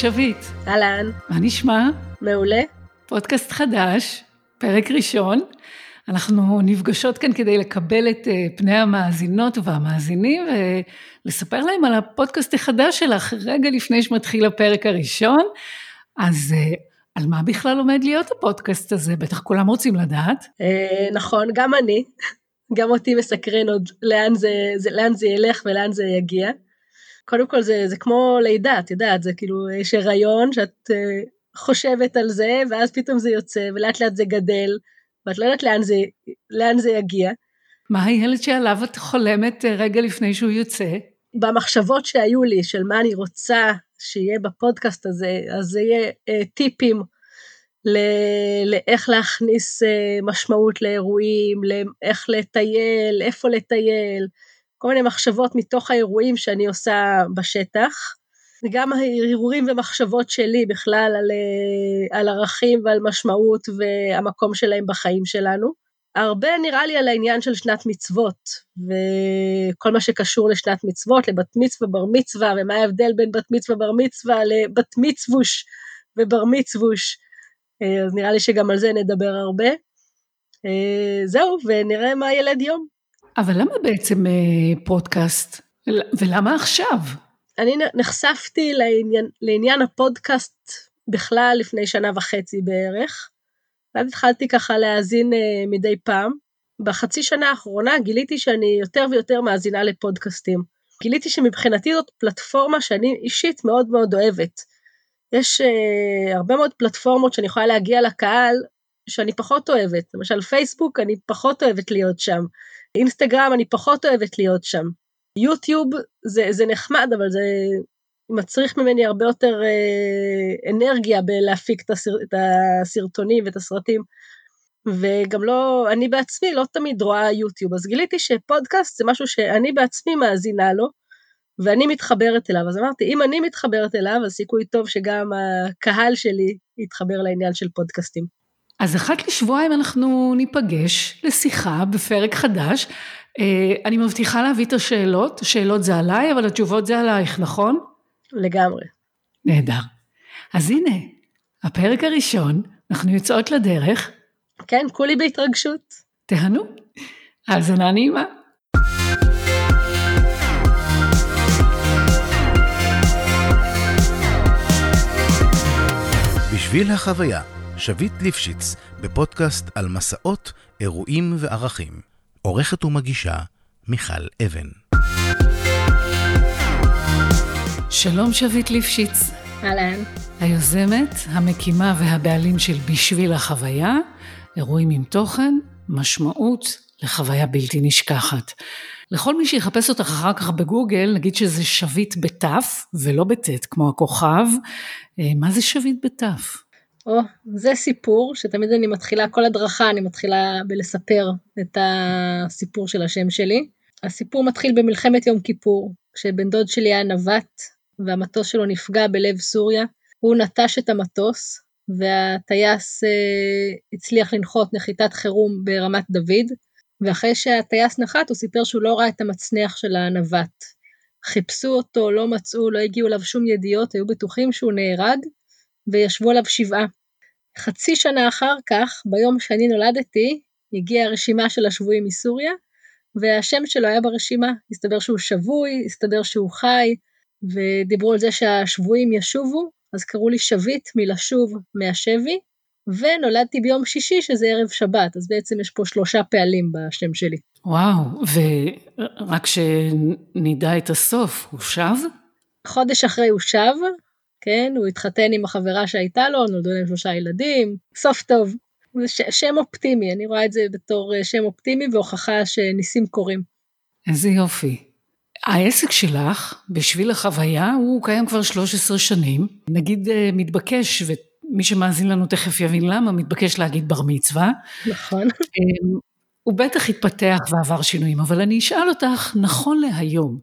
שביט. אהלן. מה נשמע? מעולה. פודקאסט חדש, פרק ראשון. אנחנו נפגשות כאן כדי לקבל את אה, פני המאזינות והמאזינים ולספר להם על הפודקאסט החדש שלך רגע לפני שמתחיל הפרק הראשון. אז אה, על מה בכלל עומד להיות הפודקאסט הזה? בטח כולם רוצים לדעת. אה, נכון, גם אני. גם אותי מסקרן עוד לאן זה, זה, לאן זה ילך ולאן זה יגיע. קודם כל זה, זה כמו לידה, את יודעת, זה כאילו, יש הריון שאת uh, חושבת על זה, ואז פתאום זה יוצא, ולאט לאט זה גדל, ואת לא יודעת לאן זה, לאן זה יגיע. מה הילד שעליו את חולמת uh, רגע לפני שהוא יוצא? במחשבות שהיו לי, של מה אני רוצה שיהיה בפודקאסט הזה, אז זה יהיה uh, טיפים לאיך להכניס uh, משמעות לאירועים, לאיך לטייל, איפה לטייל, כל מיני מחשבות מתוך האירועים שאני עושה בשטח. וגם הרהורים ומחשבות שלי בכלל על, אה, על ערכים ועל משמעות והמקום שלהם בחיים שלנו. הרבה נראה לי על העניין של שנת מצוות, וכל מה שקשור לשנת מצוות, לבת מצווה, בר מצווה, ומה ההבדל בין בת מצווה, בר מצווה, לבת מצווש ובר מצווש. אה, אז נראה לי שגם על זה נדבר הרבה. אה, זהו, ונראה מה ילד יום. אבל למה בעצם אה, פודקאסט? ולמה עכשיו? אני נחשפתי לעניין, לעניין הפודקאסט בכלל לפני שנה וחצי בערך, ואז התחלתי ככה להאזין אה, מדי פעם. בחצי שנה האחרונה גיליתי שאני יותר ויותר מאזינה לפודקאסטים. גיליתי שמבחינתי זאת פלטפורמה שאני אישית מאוד מאוד אוהבת. יש uh, הרבה מאוד פלטפורמות שאני יכולה להגיע לקהל שאני פחות אוהבת. למשל פייסבוק, אני פחות אוהבת להיות שם. אינסטגרם אני פחות אוהבת להיות שם. יוטיוב זה, זה נחמד, אבל זה מצריך ממני הרבה יותר אה, אנרגיה בלהפיק את, הסר, את הסרטונים ואת הסרטים. וגם לא, אני בעצמי לא תמיד רואה יוטיוב, אז גיליתי שפודקאסט זה משהו שאני בעצמי מאזינה לו, ואני מתחברת אליו. אז אמרתי, אם אני מתחברת אליו, אז סיכוי טוב שגם הקהל שלי יתחבר לעניין של פודקאסטים. אז אחת לשבועיים אנחנו ניפגש לשיחה בפרק חדש. אה, אני מבטיחה להביא את השאלות, השאלות זה עליי, אבל התשובות זה עלייך, נכון? לגמרי. נהדר. אז הנה, הפרק הראשון, אנחנו יוצאות לדרך. כן, כולי בהתרגשות. תהנו. האזנה נעימה. בשביל החוויה שביט ליפשיץ, בפודקאסט על מסעות, אירועים וערכים. עורכת ומגישה, מיכל אבן. שלום שביט ליפשיץ. אהלן. היוזמת, המקימה והבעלים של בשביל החוויה, אירועים עם תוכן, משמעות לחוויה בלתי נשכחת. לכל מי שיחפש אותך אחר כך בגוגל, נגיד שזה שביט בתף ולא בטית כמו הכוכב. אה, מה זה שביט בתף? או, זה סיפור שתמיד אני מתחילה, כל הדרכה אני מתחילה בלספר את הסיפור של השם שלי. הסיפור מתחיל במלחמת יום כיפור, כשבן דוד שלי היה נווט והמטוס שלו נפגע בלב סוריה. הוא נטש את המטוס והטייס אה, הצליח לנחות נחיתת חירום ברמת דוד, ואחרי שהטייס נחת הוא סיפר שהוא לא ראה את המצנח של הנווט. חיפשו אותו, לא מצאו, לא הגיעו אליו שום ידיעות, היו בטוחים שהוא נהרג, וישבו עליו שבעה. חצי שנה אחר כך, ביום שאני נולדתי, הגיעה רשימה של השבויים מסוריה, והשם שלו היה ברשימה. הסתבר שהוא שבוי, הסתבר שהוא חי, ודיברו על זה שהשבויים ישובו, אז קראו לי שביט מלשוב מהשבי, ונולדתי ביום שישי שזה ערב שבת, אז בעצם יש פה שלושה פעלים בשם שלי. וואו, ורק שנדע את הסוף, הוא שב? חודש אחרי הוא שב, כן? הוא התחתן עם החברה שהייתה לו, נולדו להם שלושה ילדים, סוף טוב. זה שם אופטימי, אני רואה את זה בתור אה, שם אופטימי והוכחה שניסים קורים. איזה יופי. העסק שלך, בשביל החוויה, הוא קיים כבר 13 שנים. נגיד אה, מתבקש, ומי שמאזין לנו תכף יבין למה, מתבקש להגיד בר מצווה. נכון. אמ, הוא בטח התפתח ועבר שינויים, אבל אני אשאל אותך, נכון להיום,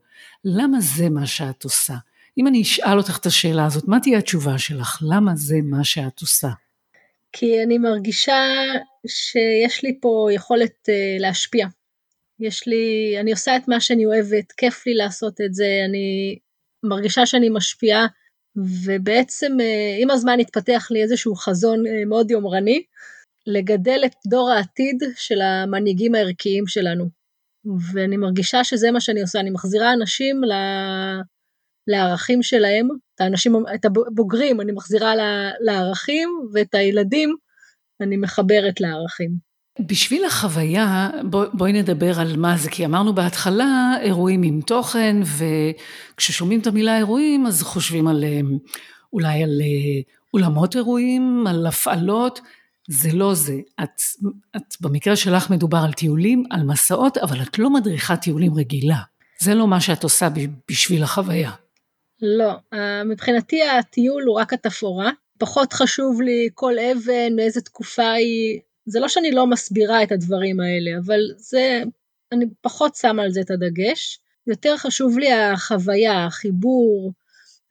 למה זה מה שאת עושה? אם אני אשאל אותך את השאלה הזאת, מה תהיה התשובה שלך? למה זה מה שאת עושה? כי אני מרגישה שיש לי פה יכולת uh, להשפיע. יש לי, אני עושה את מה שאני אוהבת, כיף לי לעשות את זה, אני מרגישה שאני משפיעה ובעצם עם הזמן התפתח לי איזשהו חזון מאוד יומרני, לגדל את דור העתיד של המנהיגים הערכיים שלנו. ואני מרגישה שזה מה שאני עושה, אני מחזירה אנשים. לערכים שלהם, את האנשים, את הבוגרים אני מחזירה לערכים, ואת הילדים אני מחברת לערכים. בשביל החוויה, בוא, בואי נדבר על מה זה, כי אמרנו בהתחלה אירועים עם תוכן, וכששומעים את המילה אירועים אז חושבים על אולי על אה, אולמות אירועים, על הפעלות, זה לא זה. את, את במקרה שלך מדובר על טיולים, על מסעות, אבל את לא מדריכת טיולים רגילה. זה לא מה שאת עושה בשביל החוויה. לא, אה, מבחינתי הטיול הוא רק התפאורה. פחות חשוב לי כל אבן, מאיזה תקופה היא. זה לא שאני לא מסבירה את הדברים האלה, אבל זה, אני פחות שמה על זה את הדגש. יותר חשוב לי החוויה, החיבור,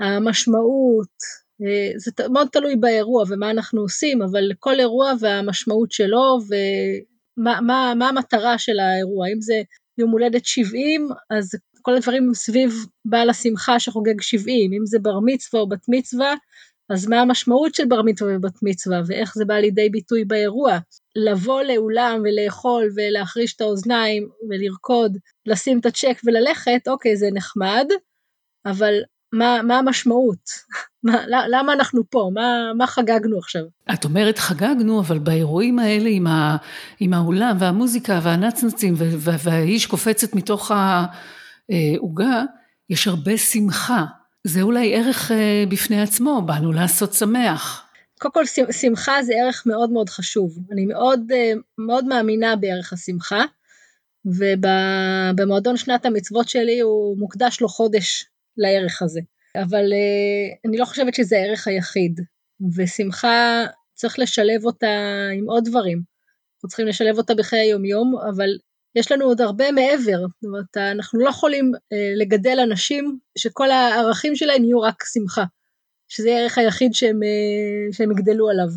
המשמעות, אה, זה מאוד תלוי באירוע ומה אנחנו עושים, אבל כל אירוע והמשמעות שלו ומה מה, מה המטרה של האירוע, אם זה יום הולדת 70, אז כל הדברים סביב בעל השמחה שחוגג 70, אם זה בר מצווה או בת מצווה, אז מה המשמעות של בר מצווה ובת מצווה, ואיך זה בא לידי ביטוי באירוע. לבוא לאולם ולאכול ולהחריש את האוזניים ולרקוד, לשים את הצ'ק וללכת, אוקיי, זה נחמד, אבל מה, מה המשמעות? מה, למה אנחנו פה? מה, מה חגגנו עכשיו? את אומרת חגגנו, אבל באירועים האלה עם, ה, עם האולם והמוזיקה והנצנצים והאיש קופצת מתוך העוגה, יש הרבה שמחה. זה אולי ערך אה, בפני עצמו, באנו לעשות שמח. קודם כל שמחה זה ערך מאוד מאוד חשוב. אני מאוד, אה, מאוד מאמינה בערך השמחה, ובמועדון שנת המצוות שלי הוא מוקדש לו חודש לערך הזה. אבל uh, אני לא חושבת שזה הערך היחיד, ושמחה צריך לשלב אותה עם עוד דברים. אנחנו צריכים לשלב אותה בחיי היומיום, אבל יש לנו עוד הרבה מעבר. זאת אומרת, אנחנו לא יכולים uh, לגדל אנשים שכל הערכים שלהם יהיו רק שמחה, שזה הערך היחיד שהם, uh, שהם יגדלו עליו.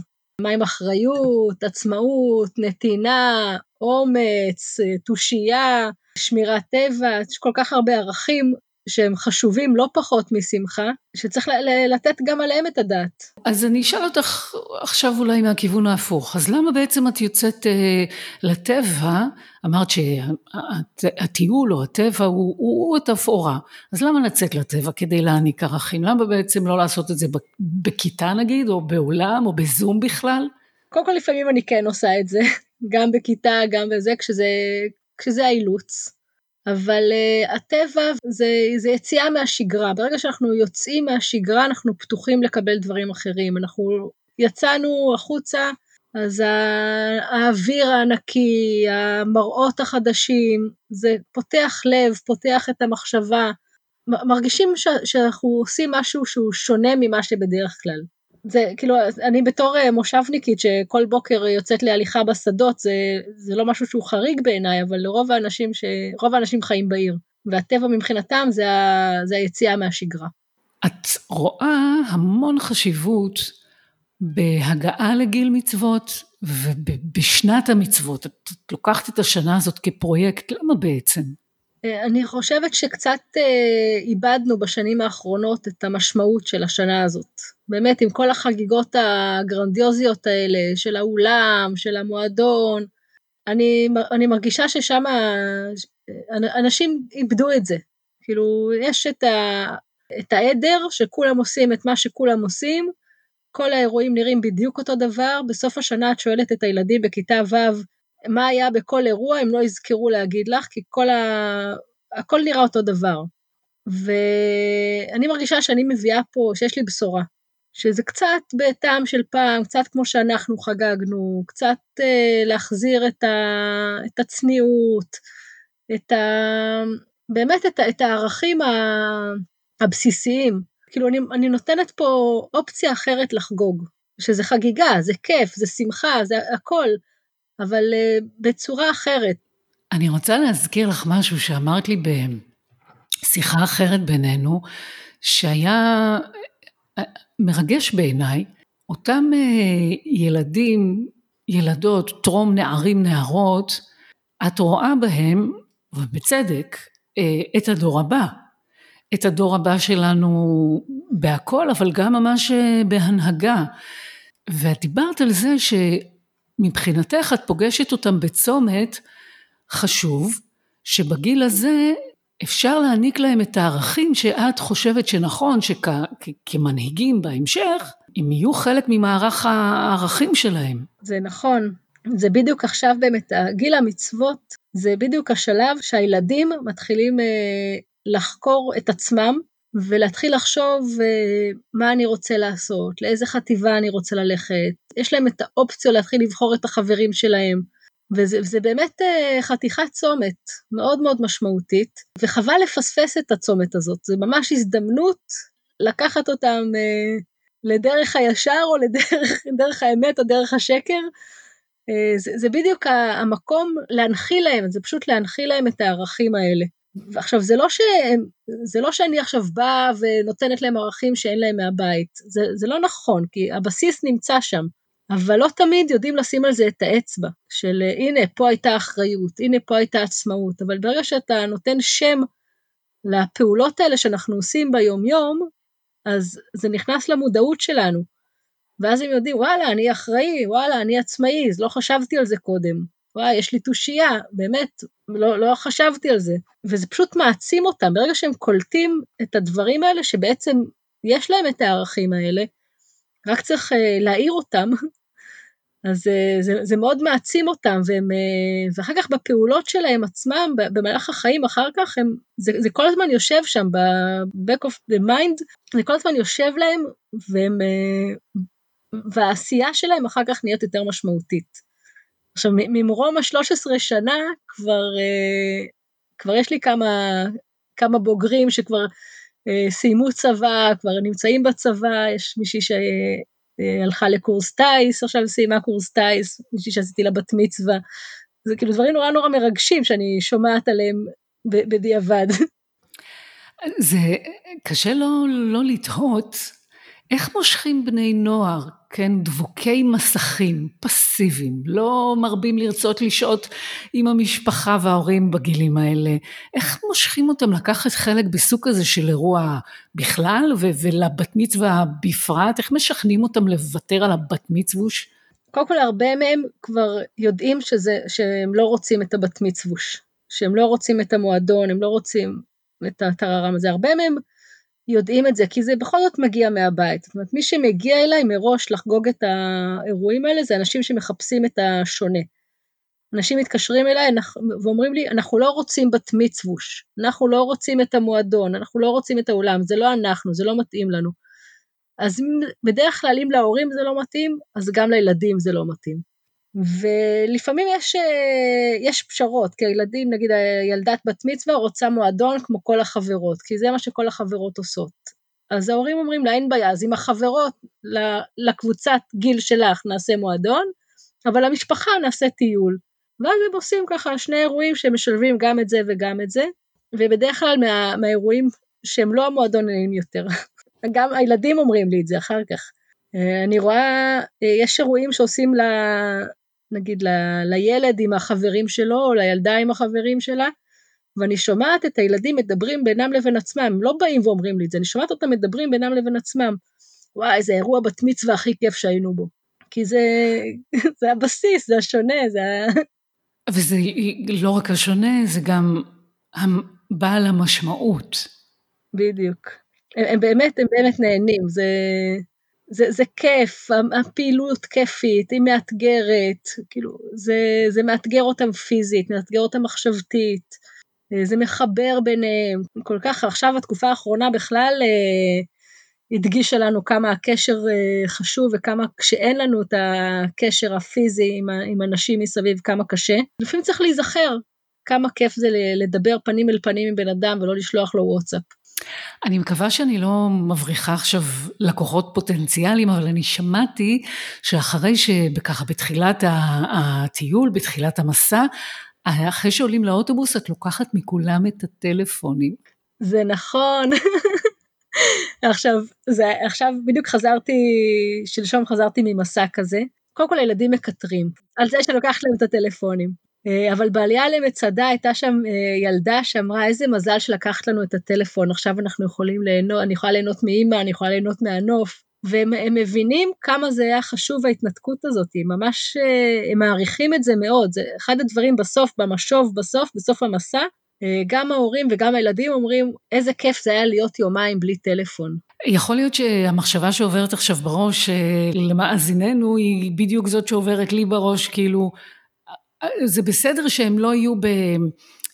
מה עם אחריות, עצמאות, נתינה, אומץ, תושייה, שמירת טבע, יש כל כך הרבה ערכים שהם חשובים לא פחות משמחה, שצריך לתת גם עליהם את הדעת. אז אני אשאל אותך עכשיו אולי מהכיוון ההפוך, אז למה בעצם את יוצאת אה, לטבע, אמרת שהטיול או הטבע הוא, הוא, הוא התפאורה, אז למה לצאת לטבע כדי להעניק ערכים? למה בעצם לא לעשות את זה בכיתה נגיד, או בעולם, או בזום בכלל? קודם כל לפעמים אני כן עושה את זה, גם בכיתה, גם בזה, כשזה, כשזה האילוץ. אבל uh, הטבע זה, יציאה מהשגרה, ברגע שאנחנו יוצאים מהשגרה אנחנו פתוחים לקבל דברים אחרים, אנחנו יצאנו החוצה, אז האוויר הענקי, המראות החדשים, זה פותח לב, פותח את המחשבה, מרגישים שאנחנו עושים משהו שהוא שונה ממה שבדרך כלל. זה כאילו, אני בתור אה, מושבניקית שכל בוקר יוצאת להליכה בשדות, זה, זה לא משהו שהוא חריג בעיניי, אבל לרוב האנשים, ש... רוב האנשים חיים בעיר, והטבע מבחינתם זה, ה... זה היציאה מהשגרה. את רואה המון חשיבות בהגעה לגיל מצוות ובשנת המצוות. את לוקחת את השנה הזאת כפרויקט, למה בעצם? אה, אני חושבת שקצת אה, איבדנו בשנים האחרונות את המשמעות של השנה הזאת. באמת, עם כל החגיגות הגרנדיוזיות האלה, של האולם, של המועדון, אני, אני מרגישה ששם אנשים איבדו את זה. כאילו, יש את, ה, את העדר שכולם עושים את מה שכולם עושים, כל האירועים נראים בדיוק אותו דבר, בסוף השנה את שואלת את הילדים בכיתה ו' מה היה בכל אירוע, הם לא יזכרו להגיד לך, כי כל ה... הכל נראה אותו דבר. ואני מרגישה שאני מביאה פה, שיש לי בשורה. שזה קצת בטעם של פעם, קצת כמו שאנחנו חגגנו, קצת אה, להחזיר את, ה, את הצניעות, את ה, באמת את, הערכים הבסיסיים. כאילו אני, אני נותנת פה אופציה אחרת לחגוג, שזה חגיגה, זה כיף, זה שמחה, זה הכל, אבל uh, בצורה אחרת. אני רוצה להזכיר לך משהו שאמרת לי בשיחה אחרת בינינו, שהיה אה, מרגש בעיניי, אותם uh, ילדים, ילדות, טרום נערים, נערות, את רואה בהם, ובצדק, uh, את הדור הבא. את הדור הבא שלנו בהכל, אבל גם ממש אה, בהנהגה. ואת דיברת על זה שמבחינתך את פוגשת אותם בצומת חשוב, שבגיל הזה אפשר להעניק להם את הערכים שאת חושבת שנכון שכמנהיגים בהמשך, הם יהיו חלק ממערך הערכים שלהם. זה נכון. זה בדיוק עכשיו באמת, גיל המצוות, זה בדיוק השלב שהילדים מתחילים אה, לחקור את עצמם ולהתחיל לחשוב אה, מה אני רוצה לעשות, לאיזה חטיבה אני רוצה ללכת, יש להם את האופציה להתחיל לבחור את החברים שלהם, וזה, וזה באמת אה, חתיכת צומת מאוד מאוד משמעותית, וחבל לפספס את הצומת הזאת, זה ממש הזדמנות לקחת אותם אה, לדרך הישר או לדרך האמת או דרך השקר. זה, זה בדיוק המקום להנחיל להם, זה פשוט להנחיל להם את הערכים האלה. ועכשיו, זה לא, ש... זה לא שאני עכשיו באה ונותנת להם ערכים שאין להם מהבית, זה, זה לא נכון, כי הבסיס נמצא שם, אבל לא תמיד יודעים לשים על זה את האצבע, של הנה, פה הייתה אחריות, הנה, פה הייתה עצמאות, אבל ברגע שאתה נותן שם לפעולות האלה שאנחנו עושים ביום-יום, אז זה נכנס למודעות שלנו. ואז הם יודעים, וואלה, אני אחראי, וואלה, אני עצמאי, אז לא חשבתי על זה קודם. וואי, יש לי תושייה, באמת, לא, לא חשבתי על זה. וזה פשוט מעצים אותם, ברגע שהם קולטים את הדברים האלה, שבעצם יש להם את הערכים האלה, רק צריך uh, להעיר אותם, אז uh, זה, זה מאוד מעצים אותם, והם, uh, ואחר כך בפעולות שלהם עצמם, במהלך החיים אחר כך, הם, זה, זה כל הזמן יושב שם, ב-back of the mind, זה כל הזמן יושב להם, והם, והעשייה שלהם אחר כך נהיית יותר משמעותית. עכשיו, ממרום ה-13 שנה כבר, כבר יש לי כמה, כמה בוגרים שכבר סיימו צבא, כבר נמצאים בצבא, יש מישהי שהלכה לקורס טיס, עכשיו סיימה קורס טיס, מישהי שעשיתי לה בת מצווה. זה כאילו דברים נורא נורא מרגשים שאני שומעת עליהם בדיעבד. זה קשה לא, לא לתהות איך מושכים בני נוער כן, דבוקי מסכים, פסיביים, לא מרבים לרצות לשהות עם המשפחה וההורים בגילים האלה. איך מושכים אותם לקחת חלק בסוג כזה של אירוע בכלל ו- ולבת מצווה בפרט? איך משכנעים אותם לוותר על הבת מצווש? קודם כל הרבה מהם כבר יודעים שזה, שהם לא רוצים את הבת מצווש, שהם לא רוצים את המועדון, הם לא רוצים את הטררם הזה. הרבה מהם יודעים את זה, כי זה בכל זאת מגיע מהבית. זאת אומרת, מי שמגיע אליי מראש לחגוג את האירועים האלה, זה אנשים שמחפשים את השונה. אנשים מתקשרים אליי ואומרים לי, אנחנו לא רוצים בת מצווש, אנחנו לא רוצים את המועדון, אנחנו לא רוצים את האולם, זה לא אנחנו, זה לא מתאים לנו. אז בדרך כלל אם להורים זה לא מתאים, אז גם לילדים זה לא מתאים. ולפעמים יש, אה, יש פשרות, כי הילדים, נגיד הילדת בת מצווה רוצה מועדון כמו כל החברות, כי זה מה שכל החברות עושות. אז ההורים אומרים לה, אין בעיה, אז עם החברות לקבוצת גיל שלך נעשה מועדון, אבל למשפחה נעשה טיול. ואז הם עושים ככה שני אירועים שמשלבים גם את זה וגם את זה, ובדרך כלל מה, מהאירועים שהם לא המועדונים יותר. גם הילדים אומרים לי את זה אחר כך. אה, אני רואה, אה, יש אירועים שעושים ל... נגיד ל, לילד עם החברים שלו, או לילדה עם החברים שלה, ואני שומעת את הילדים מדברים בינם לבין עצמם, הם לא באים ואומרים לי את זה, אני שומעת אותם מדברים בינם לבין עצמם. וואי, זה אירוע בת מצווה הכי כיף שהיינו בו. כי זה, זה הבסיס, זה השונה, זה ה... וזה לא רק השונה, זה גם בעל המשמעות. בדיוק. הם, הם באמת, הם באמת נהנים, זה... זה, זה כיף, הפעילות כיפית, היא מאתגרת, כאילו, זה, זה מאתגר אותם פיזית, מאתגר אותם מחשבתית, אה, זה מחבר ביניהם, כל כך, עכשיו התקופה האחרונה בכלל אה, הדגישה לנו כמה הקשר אה, חשוב וכמה כשאין לנו את הקשר הפיזי עם, עם אנשים מסביב, כמה קשה. לפעמים צריך להיזכר כמה כיף זה לדבר פנים אל פנים עם בן אדם ולא לשלוח לו וואטסאפ. אני מקווה שאני לא מבריחה עכשיו לקוחות פוטנציאליים, אבל אני שמעתי שאחרי שככה בתחילת הטיול, בתחילת המסע, אחרי שעולים לאוטובוס את לוקחת מכולם את הטלפונים. זה נכון. עכשיו, זה, עכשיו בדיוק חזרתי, שלשום חזרתי ממסע כזה. קודם כל הילדים מקטרים על זה שלוקחת להם את הטלפונים. אה, אבל בעלייה למצדה הייתה שם אה, ילדה שאמרה איזה מזל שלקחת לנו את הטלפון, עכשיו אנחנו יכולים ליהנות, אני יכולה ליהנות מאימא, אני יכולה ליהנות מהנוף. והם מבינים כמה זה היה חשוב ההתנתקות הזאת, הם ממש, אה, הם מעריכים את זה מאוד, זה אחד הדברים בסוף, במשוב בסוף, בסוף המסע, גם ההורים וגם הילדים אומרים איזה כיף זה היה להיות יומיים בלי טלפון. יכול להיות שהמחשבה שעוברת עכשיו בראש למאזיננו היא בדיוק זאת שעוברת לי בראש, כאילו זה בסדר שהם לא יהיו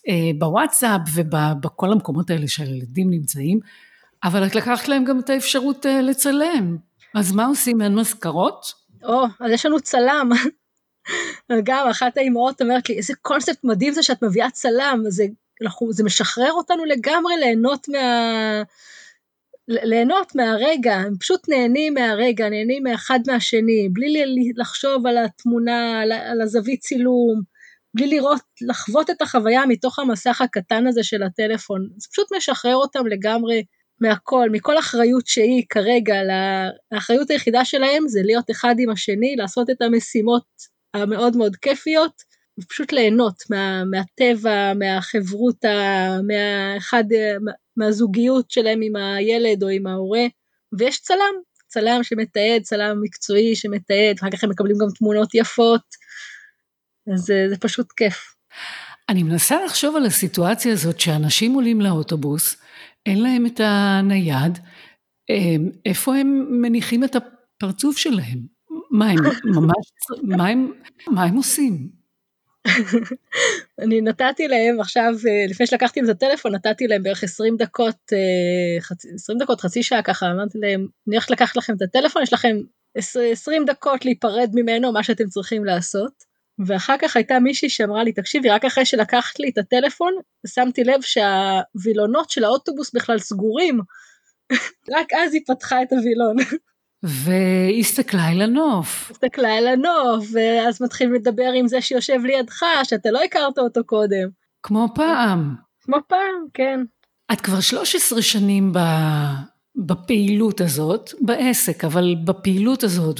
אה, בוואטסאפ ובכל המקומות האלה שהילדים נמצאים, אבל את לקחת להם גם את האפשרות אה, לצלם. אז מה עושים? אין מזכרות? או, אז יש לנו צלם. גם אחת האימהות אומרת לי, איזה קונספט מדהים זה שאת מביאה צלם, זה, אנחנו, זה משחרר אותנו לגמרי ליהנות מה... ליהנות מהרגע, הם פשוט נהנים מהרגע, נהנים מאחד מהשני, בלי לחשוב על התמונה, על הזווית צילום, בלי לראות, לחוות את החוויה מתוך המסך הקטן הזה של הטלפון. זה פשוט משחרר אותם לגמרי מהכל, מכל אחריות שהיא כרגע, האחריות היחידה שלהם זה להיות אחד עם השני, לעשות את המשימות המאוד מאוד כיפיות, ופשוט ליהנות מה, מהטבע, מהחברותה, מהאחד, מהזוגיות שלהם עם הילד או עם ההורה, ויש צלם, צלם שמתעד, צלם מקצועי שמתעד, אחר כך הם מקבלים גם תמונות יפות, אז זה, זה פשוט כיף. אני מנסה לחשוב על הסיטואציה הזאת שאנשים עולים לאוטובוס, אין להם את הנייד, איפה הם מניחים את הפרצוף שלהם? מה הם ממש, מה הם, מה הם עושים? אני נתתי להם עכשיו, אה, לפני שלקחתי את הטלפון, נתתי להם בערך 20 דקות, 20 אה, דקות, חצי שעה ככה, אמרתי להם, אני הולכת לקחת לכם את הטלפון, יש לכם 20 דקות להיפרד ממנו, מה שאתם צריכים לעשות. ואחר כך הייתה מישהי שאמרה לי, תקשיבי, רק אחרי שלקחת לי את הטלפון, שמתי לב שהווילונות של האוטובוס בכלל סגורים. רק אז היא פתחה את הווילון. והסתכלה אל הנוף. הסתכלה אל הנוף, ואז מתחילים לדבר עם זה שיושב לידך, שאתה לא הכרת אותו קודם. כמו פעם. כמו פעם, כן. את כבר 13 שנים ב... בפעילות הזאת, בעסק, אבל בפעילות הזאת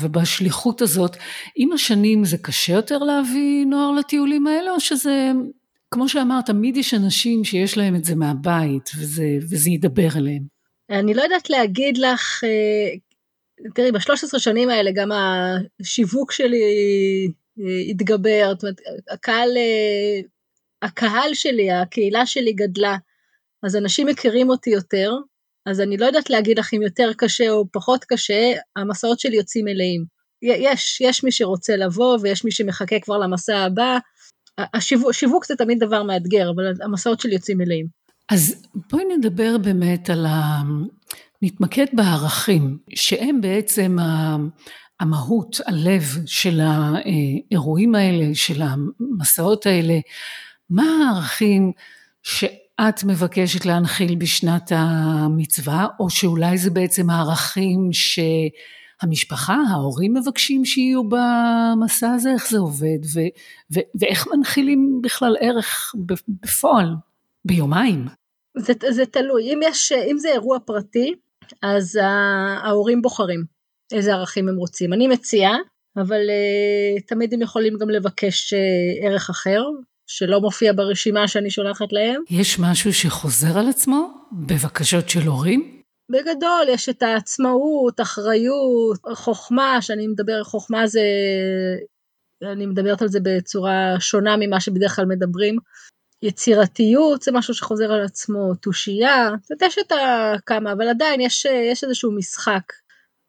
ובשליחות הזאת, עם השנים זה קשה יותר להביא נוער לטיולים האלה, או שזה, כמו שאמרת, תמיד יש אנשים שיש להם את זה מהבית, וזה, וזה ידבר אליהם. אני לא יודעת להגיד לך, אה, תראי, ב-13 שנים האלה גם השיווק שלי אה, התגבר, זאת אומרת, הקהל, אה, הקהל שלי, הקהילה שלי גדלה, אז אנשים מכירים אותי יותר, אז אני לא יודעת להגיד לך אם יותר קשה או פחות קשה, המסעות שלי יוצאים מלאים. יש, יש מי שרוצה לבוא ויש מי שמחכה כבר למסע הבא. השיווק, השיווק זה תמיד דבר מאתגר, אבל המסעות שלי יוצאים מלאים. אז בואי נדבר באמת על ה... נתמקד בערכים, שהם בעצם המהות, הלב של האירועים האלה, של המסעות האלה. מה הערכים שאת מבקשת להנחיל בשנת המצווה, או שאולי זה בעצם הערכים שהמשפחה, ההורים מבקשים שיהיו במסע הזה, איך זה עובד, ו, ו, ואיך מנחילים בכלל ערך בפועל, ביומיים? זה, זה תלוי, אם, יש, אם זה אירוע פרטי, אז ההורים בוחרים איזה ערכים הם רוצים. אני מציעה, אבל uh, תמיד הם יכולים גם לבקש uh, ערך אחר, שלא מופיע ברשימה שאני שולחת להם. יש משהו שחוזר על עצמו בבקשות של הורים? בגדול, יש את העצמאות, אחריות, חוכמה, שאני מדבר, חוכמה זה, אני מדברת על זה בצורה שונה ממה שבדרך כלל מדברים. יצירתיות זה משהו שחוזר על עצמו, תושייה, זאת יש את הכמה, אבל עדיין יש, יש איזשהו משחק.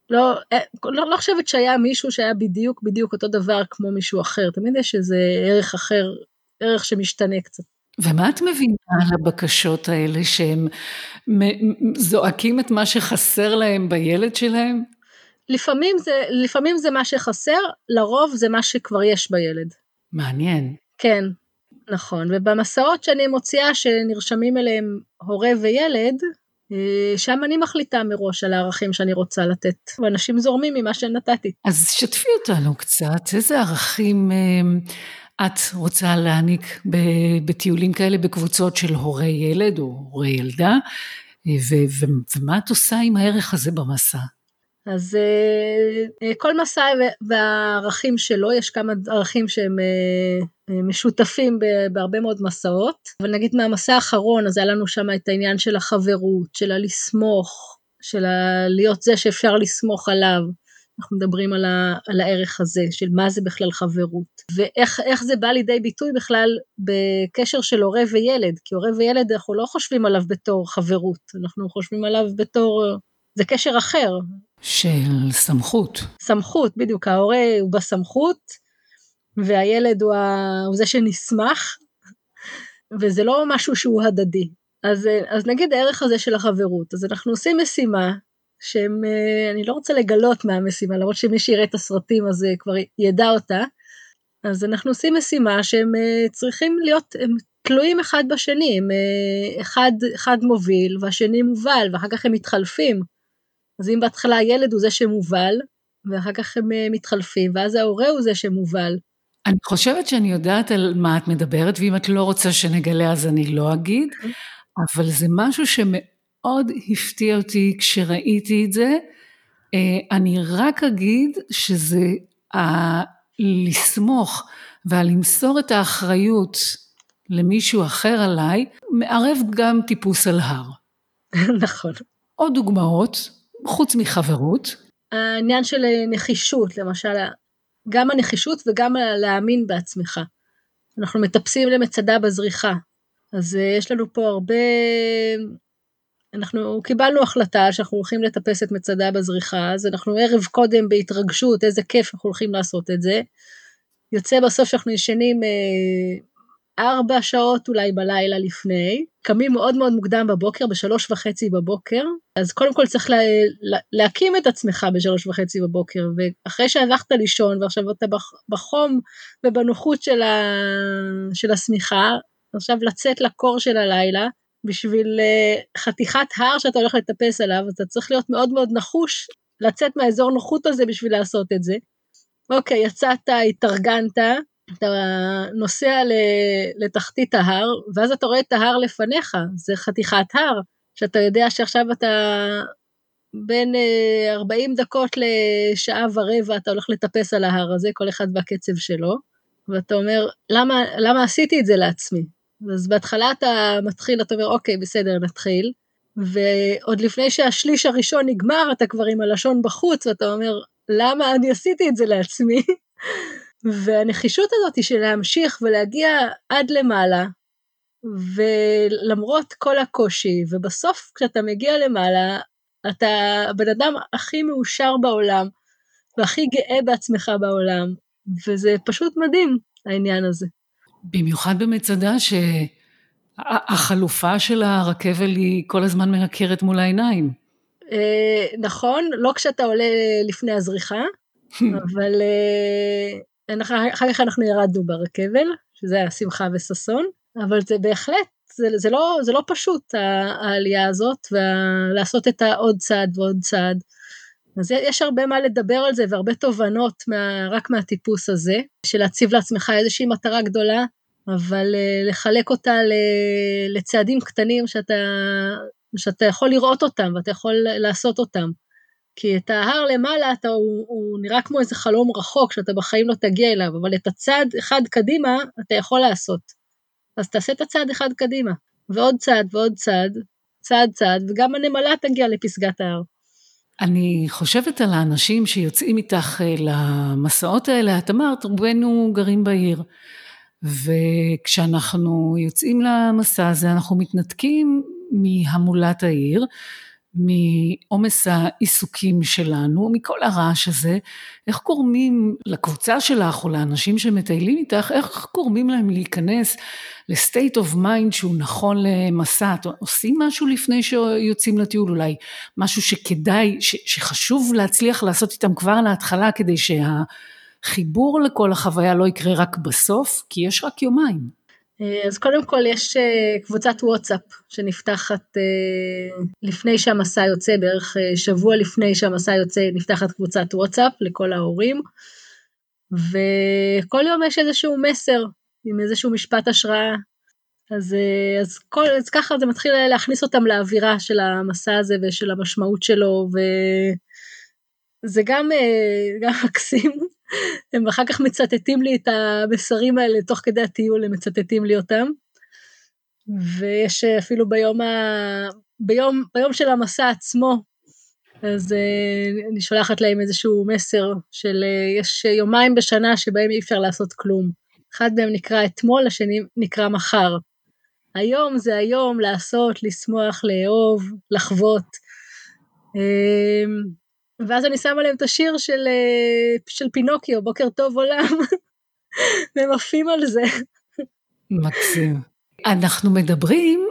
לא, אה, לא, לא חושבת שהיה מישהו שהיה בדיוק בדיוק אותו דבר כמו מישהו אחר, תמיד יש איזה ערך אחר, ערך שמשתנה קצת. ומה את מבינה על הבקשות האלה שהם זועקים את מה שחסר להם בילד שלהם? לפעמים זה, לפעמים זה מה שחסר, לרוב זה מה שכבר יש בילד. מעניין. כן, נכון, ובמסעות שאני מוציאה שנרשמים אליהם הורה וילד, אה, שם אני מחליטה מראש על הערכים שאני רוצה לתת, ואנשים זורמים ממה שנתתי. אז שתפי אותנו קצת, איזה ערכים אה, את רוצה להעניק בטיולים כאלה בקבוצות של הורי ילד או הורי ילדה, אה, ומה את עושה עם הערך הזה במסע? אז כל מסע והערכים שלו, יש כמה ערכים שהם משותפים בהרבה מאוד מסעות, אבל נגיד מהמסע האחרון, אז היה לנו שם את העניין של החברות, של הלסמוך, של להיות זה שאפשר לסמוך עליו. אנחנו מדברים על, ה, על הערך הזה, של מה זה בכלל חברות, ואיך זה בא לידי ביטוי בכלל בקשר של הורה וילד, כי הורה וילד אנחנו לא חושבים עליו בתור חברות, אנחנו חושבים עליו בתור, זה קשר אחר. של סמכות. סמכות, בדיוק, ההורה הוא בסמכות, והילד הוא, ה, הוא זה שנסמך, וזה לא משהו שהוא הדדי. אז, אז נגיד הערך הזה של החברות, אז אנחנו עושים משימה שהם, אה, אני לא רוצה לגלות מהמשימה, למרות שמי שיראה את הסרטים אז אה, כבר ידע אותה, אז אנחנו עושים משימה שהם אה, צריכים להיות, הם תלויים אחד בשני, הם אחד, אחד מוביל והשני מובל, ואחר כך הם מתחלפים. אז אם בהתחלה הילד הוא זה שמובל, ואחר כך הם מתחלפים, ואז ההורה הוא זה שמובל. אני חושבת שאני יודעת על מה את מדברת, ואם את לא רוצה שנגלה אז אני לא אגיד, אוקיי. אבל זה משהו שמאוד... מאוד הפתיע אותי כשראיתי את זה. אה, אני רק אגיד שזה הלסמוך והלמסור את האחריות למישהו אחר עליי, מערב גם טיפוס על הר. נכון. עוד דוגמאות, חוץ מחברות. העניין של נחישות, למשל, גם הנחישות וגם להאמין בעצמך. אנחנו מטפסים למצדה בזריחה, אז אה, יש לנו פה הרבה אנחנו קיבלנו החלטה שאנחנו הולכים לטפס את מצדה בזריחה, אז אנחנו ערב קודם בהתרגשות, איזה כיף אנחנו הולכים לעשות את זה. יוצא בסוף שאנחנו ישנים אה, ארבע שעות אולי בלילה לפני, קמים מאוד מאוד מוקדם בבוקר, בשלוש וחצי בבוקר, אז קודם כל צריך לה, לה, להקים את עצמך בשלוש וחצי בבוקר, ואחרי שהלכת לישון ועכשיו אתה בחום ובנוחות של, ה, של השמיכה, עכשיו לצאת לקור של הלילה, בשביל אה, חתיכת הר שאתה הולך לטפס עליו, אתה צריך להיות מאוד מאוד נחוש לצאת מהאזור נוחות הזה בשביל לעשות את זה. אוקיי, יצאת, התארגנת, אתה נוסע לתחתית ההר, ואז אתה רואה את ההר לפניך, זה חתיכת הר, שאתה יודע שעכשיו אתה בין 40 אה, דקות לשעה ורבע אתה הולך לטפס על ההר הזה, כל אחד בקצב שלו, ואתה אומר, למה, למה עשיתי את זה לעצמי? אז בהתחלה אתה מתחיל, אתה אומר, אוקיי, בסדר, נתחיל. ועוד לפני שהשליש הראשון נגמר, אתה כבר עם הלשון בחוץ, ואתה אומר, למה אני עשיתי את זה לעצמי? והנחישות הזאת היא של להמשיך ולהגיע עד למעלה, ולמרות כל הקושי, ובסוף כשאתה מגיע למעלה, אתה הבן אדם הכי מאושר בעולם, והכי גאה בעצמך בעולם, וזה פשוט מדהים, העניין הזה. במיוחד במצדה שהחלופה של הרכבל היא כל הזמן מנקרת מול העיניים. אה, נכון, לא כשאתה עולה לפני הזריחה, אבל אה, אחר כך אנחנו ירדנו ברכבל, שזה היה שמחה וששון, אבל זה בהחלט, זה, זה, לא, זה לא פשוט העלייה הזאת, ולעשות את העוד צעד ועוד צעד. אז יש הרבה מה לדבר על זה והרבה תובנות מה, רק מהטיפוס הזה, של להציב לעצמך איזושהי מטרה גדולה, אבל uh, לחלק אותה לצעדים קטנים שאתה, שאתה יכול לראות אותם ואתה יכול לעשות אותם. כי את ההר למעלה אתה, הוא, הוא נראה כמו איזה חלום רחוק שאתה בחיים לא תגיע אליו, אבל את הצעד אחד קדימה אתה יכול לעשות. אז תעשה את הצעד אחד קדימה, ועוד צעד ועוד צעד, צעד צעד, וגם הנמלה תגיע לפסגת ההר. אני חושבת על האנשים שיוצאים איתך אה, למסעות האלה, את אמרת, רובנו גרים בעיר. וכשאנחנו יוצאים למסע הזה, אנחנו מתנתקים מהמולת העיר, מעומס העיסוקים שלנו, מכל הרעש הזה, איך גורמים לקבוצה שלך או לאנשים שמטיילים איתך, איך גורמים להם להיכנס ל state of mind שהוא נכון למסע, עושים משהו לפני שיוצאים לטיול אולי, משהו שכדאי, ש, שחשוב להצליח לעשות איתם כבר להתחלה כדי שהחיבור לכל החוויה לא יקרה רק בסוף, כי יש רק יומיים. אה, אז קודם כל יש אה, קבוצת וואטסאפ שנפתחת אה, לפני שהמסע יוצא, בערך שבוע לפני שהמסע יוצא נפתחת קבוצת וואטסאפ לכל ההורים, וכל יום יש איזשהו מסר עם איזשהו משפט השראה, אז, אז, כל, אז ככה זה מתחיל להכניס אותם לאווירה של המסע הזה ושל המשמעות שלו, ו... זה גם, גם מקסים, הם אחר כך מצטטים לי את המסרים האלה תוך כדי הטיול, הם מצטטים לי אותם. ויש אפילו ביום, ה... ביום, ביום של המסע עצמו, אז uh, אני שולחת להם איזשהו מסר של uh, יש יומיים בשנה שבהם אי אפשר לעשות כלום. אחד מהם נקרא אתמול, השני נקרא מחר. היום זה היום לעשות, לשמוח, לאהוב, לחוות. Uh, ואז אני שמה להם את השיר של, uh, של פינוקיו, בוקר טוב עולם, והם עפים על זה. מקסים. אנחנו מדברים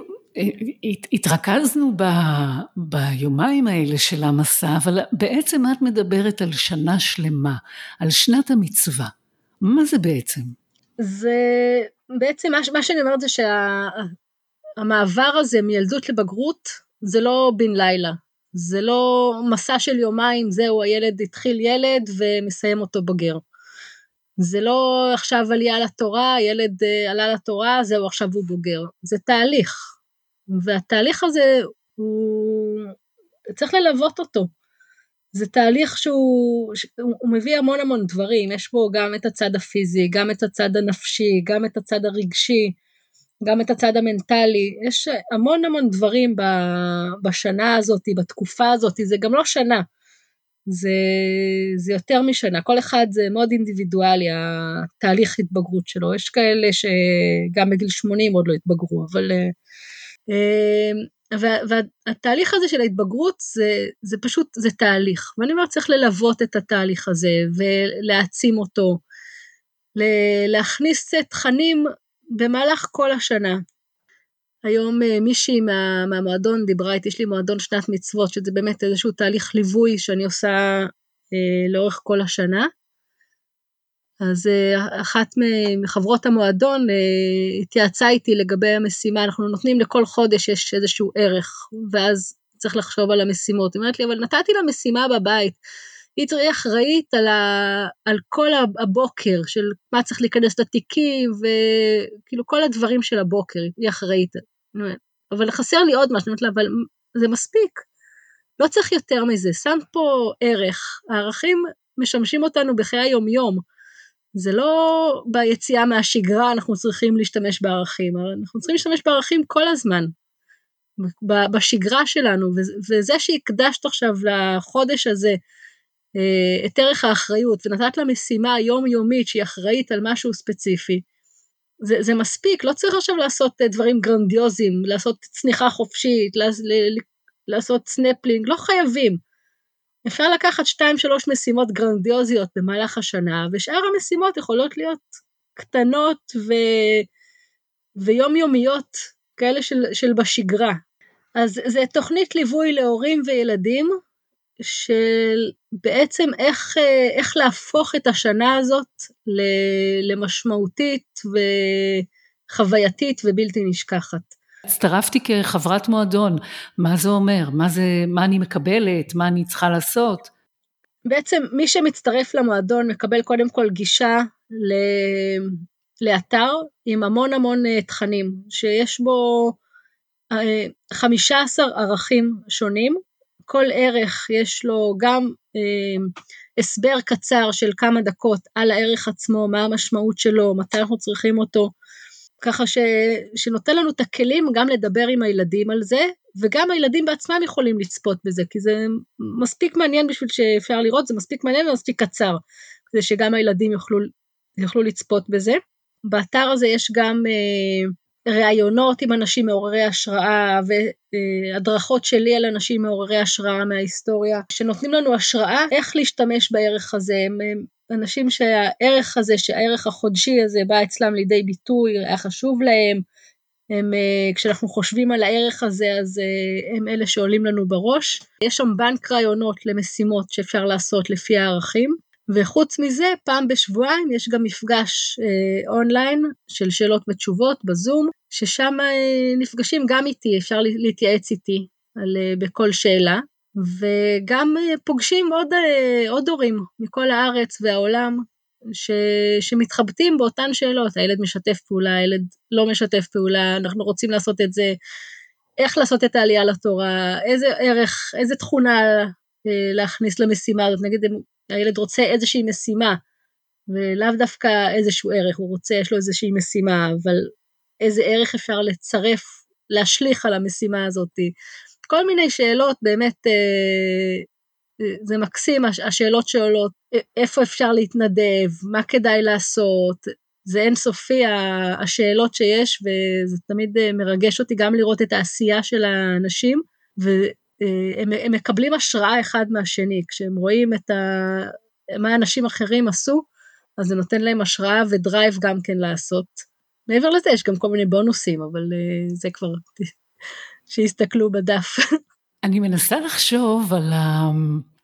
התרכזנו ב, ביומיים האלה של המסע, אבל בעצם את מדברת על שנה שלמה, על שנת המצווה. מה זה בעצם? זה בעצם, מה, מה שאני אומרת זה שהמעבר שה, הזה מילדות לבגרות, זה לא בן לילה. זה לא מסע של יומיים, זהו, הילד התחיל ילד ומסיים אותו בוגר. זה לא עכשיו עלייה לתורה, ילד uh, עלה לתורה, זהו, עכשיו הוא בוגר. זה תהליך. והתהליך הזה הוא, צריך ללוות אותו. זה תהליך שהוא הוא מביא המון המון דברים, יש בו גם את הצד הפיזי, גם את הצד הנפשי, גם את הצד הרגשי, גם את הצד המנטלי, יש המון המון דברים בשנה הזאת, בתקופה הזאת, זה גם לא שנה, זה, זה יותר משנה, כל אחד זה מאוד אינדיבידואלי, התהליך התבגרות שלו, יש כאלה שגם בגיל 80 עוד לא התבגרו, אבל אמ, והתהליך הזה של ההתבגרות זה, זה פשוט, זה תהליך. ואני אומרת, צריך ללוות את התהליך הזה ולהעצים אותו, להכניס תכנים במהלך כל השנה. היום אה, מישהי מה, מהמועדון דיברה איתי, יש לי מועדון שנת מצוות, שזה באמת איזשהו תהליך ליווי שאני עושה אה, לאורך כל השנה. אז אה, אחת מחברות המועדון אה, התייעצה איתי לגבי המשימה, אנחנו נותנים לכל חודש יש איזשהו ערך, ואז צריך לחשוב על המשימות. היא אומרת לי, אבל נתתי לה משימה בבית, היא תהיה אחראית על, ה, על כל הבוקר, של מה צריך להיכנס לתיקים, וכאילו כל הדברים של הבוקר, היא אחראית. אבל חסר לי עוד משהו, אבל זה מספיק, לא צריך יותר מזה, שם פה ערך, הערכים משמשים אותנו בחיי היום-יום. זה לא ביציאה מהשגרה אנחנו צריכים להשתמש בערכים, אנחנו צריכים להשתמש בערכים כל הזמן, בשגרה שלנו, וזה שהקדשת עכשיו לחודש הזה את ערך האחריות ונתת לה משימה יומיומית שהיא אחראית על משהו ספציפי, זה, זה מספיק, לא צריך עכשיו לעשות דברים גרנדיוזיים, לעשות צניחה חופשית, לעשות סנפלינג, לא חייבים. אפשר לקחת שתיים שלוש משימות גרנדיוזיות במהלך השנה, ושאר המשימות יכולות להיות קטנות ו... ויומיומיות, כאלה של, של בשגרה. אז זה תוכנית ליווי להורים וילדים, של בעצם איך, איך להפוך את השנה הזאת למשמעותית וחווייתית ובלתי נשכחת. הצטרפתי כחברת מועדון, מה זה אומר? מה, זה, מה אני מקבלת? מה אני צריכה לעשות? בעצם מי שמצטרף למועדון מקבל קודם כל גישה ל... לאתר עם המון המון אה, תכנים, שיש בו 15 אה, ערכים שונים, כל ערך יש לו גם אה, הסבר קצר של כמה דקות על הערך עצמו, מה המשמעות שלו, מתי אנחנו צריכים אותו, ככה שנותן לנו את הכלים גם לדבר עם הילדים על זה, וגם הילדים בעצמם יכולים לצפות בזה, כי זה מספיק מעניין בשביל שאפשר לראות, זה מספיק מעניין ומספיק קצר, כדי שגם הילדים יוכלו, יוכלו לצפות בזה. באתר הזה יש גם אה, ראיונות עם אנשים מעוררי השראה והדרכות שלי על אנשים מעוררי השראה מההיסטוריה, שנותנים לנו השראה איך להשתמש בערך הזה, הם אנשים שהערך הזה, שהערך החודשי הזה בא אצלם לידי ביטוי, היה חשוב להם, הם, אה, כשאנחנו חושבים על הערך הזה, אז אה, הם אלה שעולים לנו בראש. יש שם בנק רעיונות למשימות שאפשר לעשות לפי הערכים, וחוץ מזה, פעם בשבועיים יש גם מפגש אה, אונליין של שאלות ותשובות בזום, ששם אה, נפגשים גם איתי, אפשר להתייעץ איתי על, אה, בכל שאלה. וגם פוגשים עוד, עוד הורים מכל הארץ והעולם ש, שמתחבטים באותן שאלות, הילד משתף פעולה, הילד לא משתף פעולה, אנחנו רוצים לעשות את זה, איך לעשות את העלייה לתורה, איזה ערך, איזה תכונה להכניס למשימה הזאת, נגיד הילד רוצה איזושהי משימה, ולאו דווקא איזשהו ערך, הוא רוצה, יש לו איזושהי משימה, אבל איזה ערך אפשר לצרף, להשליך על המשימה הזאת. כל מיני שאלות, באמת, אה, זה מקסים, השאלות שעולות, איפה אפשר להתנדב, מה כדאי לעשות, זה אינסופי השאלות שיש, וזה תמיד אה, מרגש אותי גם לראות את העשייה של האנשים, אה, מקבלים השראה אחד מהשני, כשהם רואים את ה... מה אנשים אחרים עשו, אז זה נותן להם השראה ודרייב גם כן לעשות. מעבר לזה יש גם כל מיני בונוסים, אבל uh, זה כבר, שיסתכלו בדף. אני מנסה לחשוב על ה...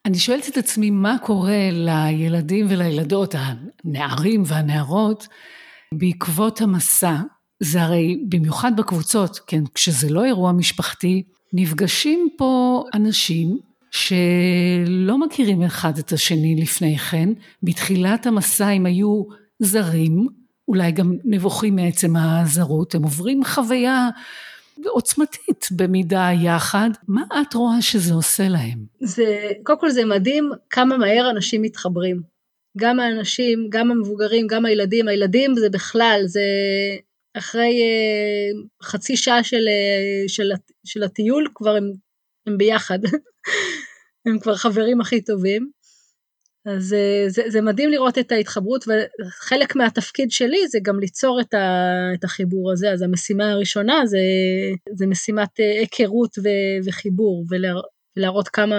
אני שואלת את עצמי מה קורה לילדים ולילדות, הנערים והנערות, בעקבות המסע. זה הרי במיוחד בקבוצות, כן, כשזה לא אירוע משפחתי, נפגשים פה אנשים שלא מכירים אחד את השני לפני כן, בתחילת המסע הם היו זרים, אולי גם נבוכים מעצם הזרות, הם עוברים חוויה עוצמתית במידה יחד. מה את רואה שזה עושה להם? זה, קודם כל זה מדהים כמה מהר אנשים מתחברים. גם האנשים, גם המבוגרים, גם הילדים. הילדים זה בכלל, זה אחרי אה, חצי שעה של, אה, של, של הטיול כבר הם, הם ביחד. הם כבר חברים הכי טובים. אז אה, זה, זה מדהים לראות את ההתחברות, וחלק מהתפקיד שלי זה גם ליצור את, ה, את החיבור הזה. אז המשימה הראשונה זה, זה משימת היכרות וחיבור, ולהראות כמה,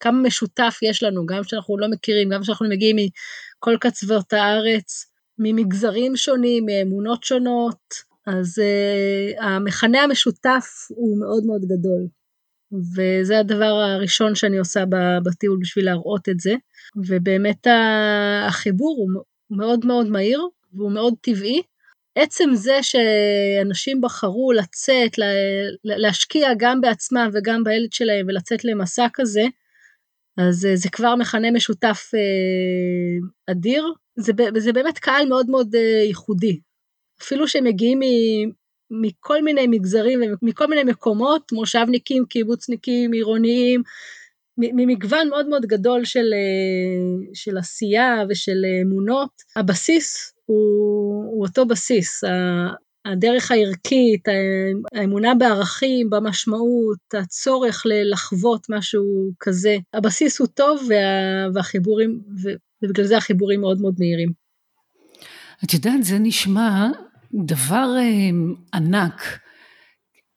כמה משותף יש לנו, גם שאנחנו לא מכירים, גם שאנחנו מגיעים מכל קצוות הארץ, ממגזרים שונים, מאמונות שונות, אז uh, המכנה המשותף הוא מאוד מאוד גדול. וזה הדבר הראשון שאני עושה בטיול בשביל להראות את זה. ובאמת החיבור הוא מאוד מאוד מהיר והוא מאוד טבעי. עצם זה שאנשים בחרו לצאת, להשקיע גם בעצמם וגם בילד שלהם ולצאת למסע כזה, אז זה כבר מכנה משותף אה, אדיר. זה, זה באמת קהל מאוד מאוד אה, ייחודי. אפילו שהם מגיעים מכל מיני מגזרים ומכל מיני מקומות, מושבניקים, קיבוצניקים, עירוניים, ממגוון מאוד מאוד גדול של, אה, של עשייה ושל אמונות. הבסיס הוא, הוא אותו בסיס, הדרך הערכית, האמונה בערכים, במשמעות, הצורך לחוות משהו כזה. הבסיס הוא טוב וה, והחיבורים, ובגלל זה החיבורים מאוד מאוד מהירים. את יודעת, זה נשמע דבר אה, ענק,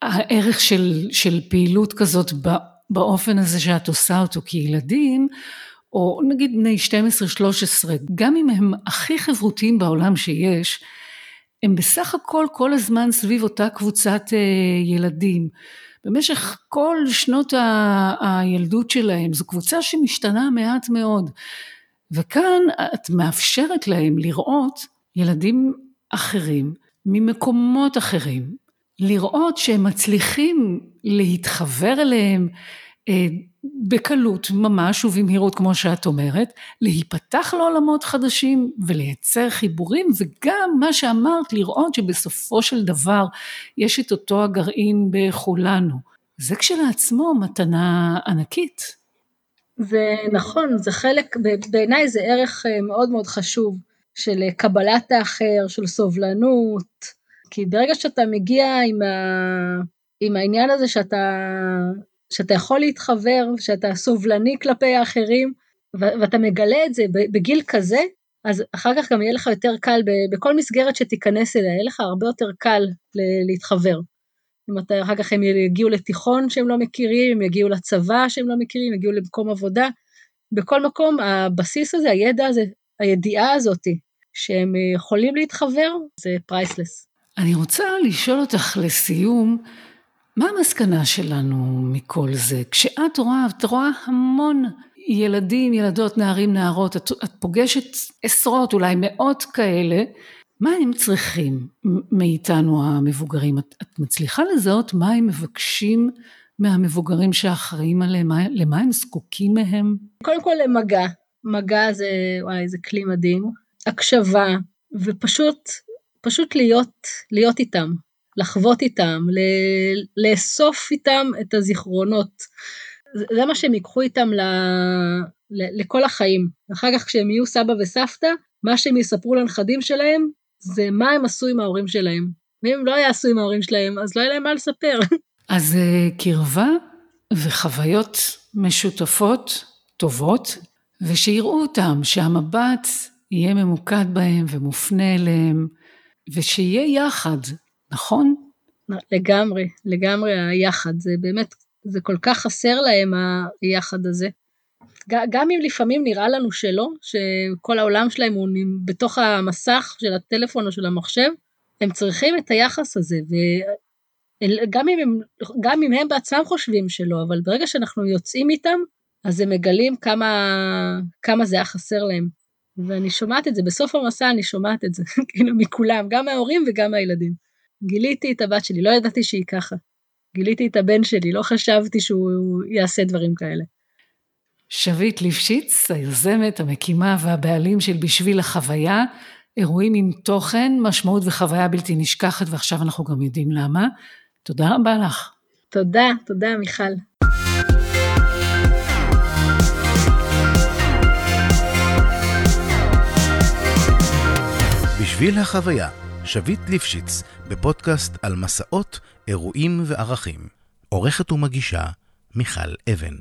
הערך של, של פעילות כזאת באופן הזה שאת עושה אותו כילדים, או נגיד בני 12-13, גם אם הם הכי חברותיים בעולם שיש, הם בסך הכל כל הזמן סביב אותה קבוצת אה, ילדים. במשך כל שנות ה- הילדות שלהם, זו קבוצה שמשתנה מעט מאוד. וכאן את מאפשרת להם לראות ילדים אחרים ממקומות אחרים, לראות שהם מצליחים להתחבר אליהם אה, בקלות ממש ובמהירות כמו שאת אומרת, להיפתח לעולמות חדשים ולייצר חיבורים וגם מה שאמרת לראות שבסופו של דבר יש את אותו הגרעין בכולנו. זה כשלעצמו מתנה ענקית. זה נכון, זה חלק, בעיניי זה ערך אה, מאוד מאוד חשוב. של קבלת האחר, של סובלנות, כי ברגע שאתה מגיע עם, ה, עם העניין הזה שאתה, שאתה יכול להתחבר, שאתה סובלני כלפי האחרים, ואתה מגלה את זה בגיל כזה, אז אחר כך גם יהיה לך יותר קל, בכל מסגרת שתיכנס אליה, יהיה לך הרבה יותר קל להתחבר. אם אתה, אחר כך הם יגיעו לתיכון שהם לא מכירים, הם יגיעו לצבא שהם לא מכירים, יגיעו למקום עבודה. בכל מקום, הבסיס הזה, הידע הזה, הידיעה הזאתי, שהם יכולים להתחבר, זה פרייסלס. אני רוצה לשאול אותך לסיום, מה המסקנה שלנו מכל זה? כשאת רואה, את רואה המון ילדים, ילדות, נערים, נערות, את, את פוגשת עשרות, אולי מאות כאלה, מה הם צריכים מאיתנו המבוגרים? את, את מצליחה לזהות מה הם מבקשים מהמבוגרים שאחראים עליהם, למה הם זקוקים מהם? קודם כל למגע, מגע זה, וואי, זה כלי מדהים. הקשבה, ופשוט, פשוט להיות, להיות איתם, לחוות איתם, לאסוף איתם את הזיכרונות. זה, מה שהם ייקחו איתם ל, לכל החיים. אחר כך כשהם יהיו סבא וסבתא, מה שהם יספרו לנכדים שלהם, זה מה הם עשו עם ההורים שלהם. ואם לא יעשו עם ההורים שלהם, אז לא יהיה להם מה לספר. אז אה, קרבה וחוויות משותפות טובות, ושיראו אותם, שהמבט יהיה ממוקד בהם ומופנה אליהם, ושיהיה יחד, נכון? לגמרי, לגמרי היחד, זה באמת, זה כל כך חסר להם היחד הזה. גם אם לפעמים נראה לנו שלא, שכל העולם שלהם הוא בתוך המסך של הטלפון או של המחשב, הם צריכים את היחס הזה, וגם אם הם, גם אם הם בעצמם חושבים שלא, אבל ברגע שאנחנו יוצאים איתם, אז הם מגלים כמה, כמה זה היה חסר להם. ואני שומעת את זה, בסוף המסע אני שומעת את זה, כאילו מכולם, גם מההורים וגם מהילדים. גיליתי את הבת שלי, לא ידעתי שהיא ככה. גיליתי את הבן שלי, לא חשבתי שהוא יעשה דברים כאלה. שביט ליפשיץ, היוזמת, המקימה והבעלים של בשביל החוויה, אירועים עם תוכן, משמעות וחוויה בלתי נשכחת, ועכשיו אנחנו גם יודעים למה. תודה רבה לך. תודה, תודה מיכל. בשביל החוויה, שביט ליפשיץ, בפודקאסט על מסעות, אירועים וערכים. עורכת ומגישה, מיכל אבן.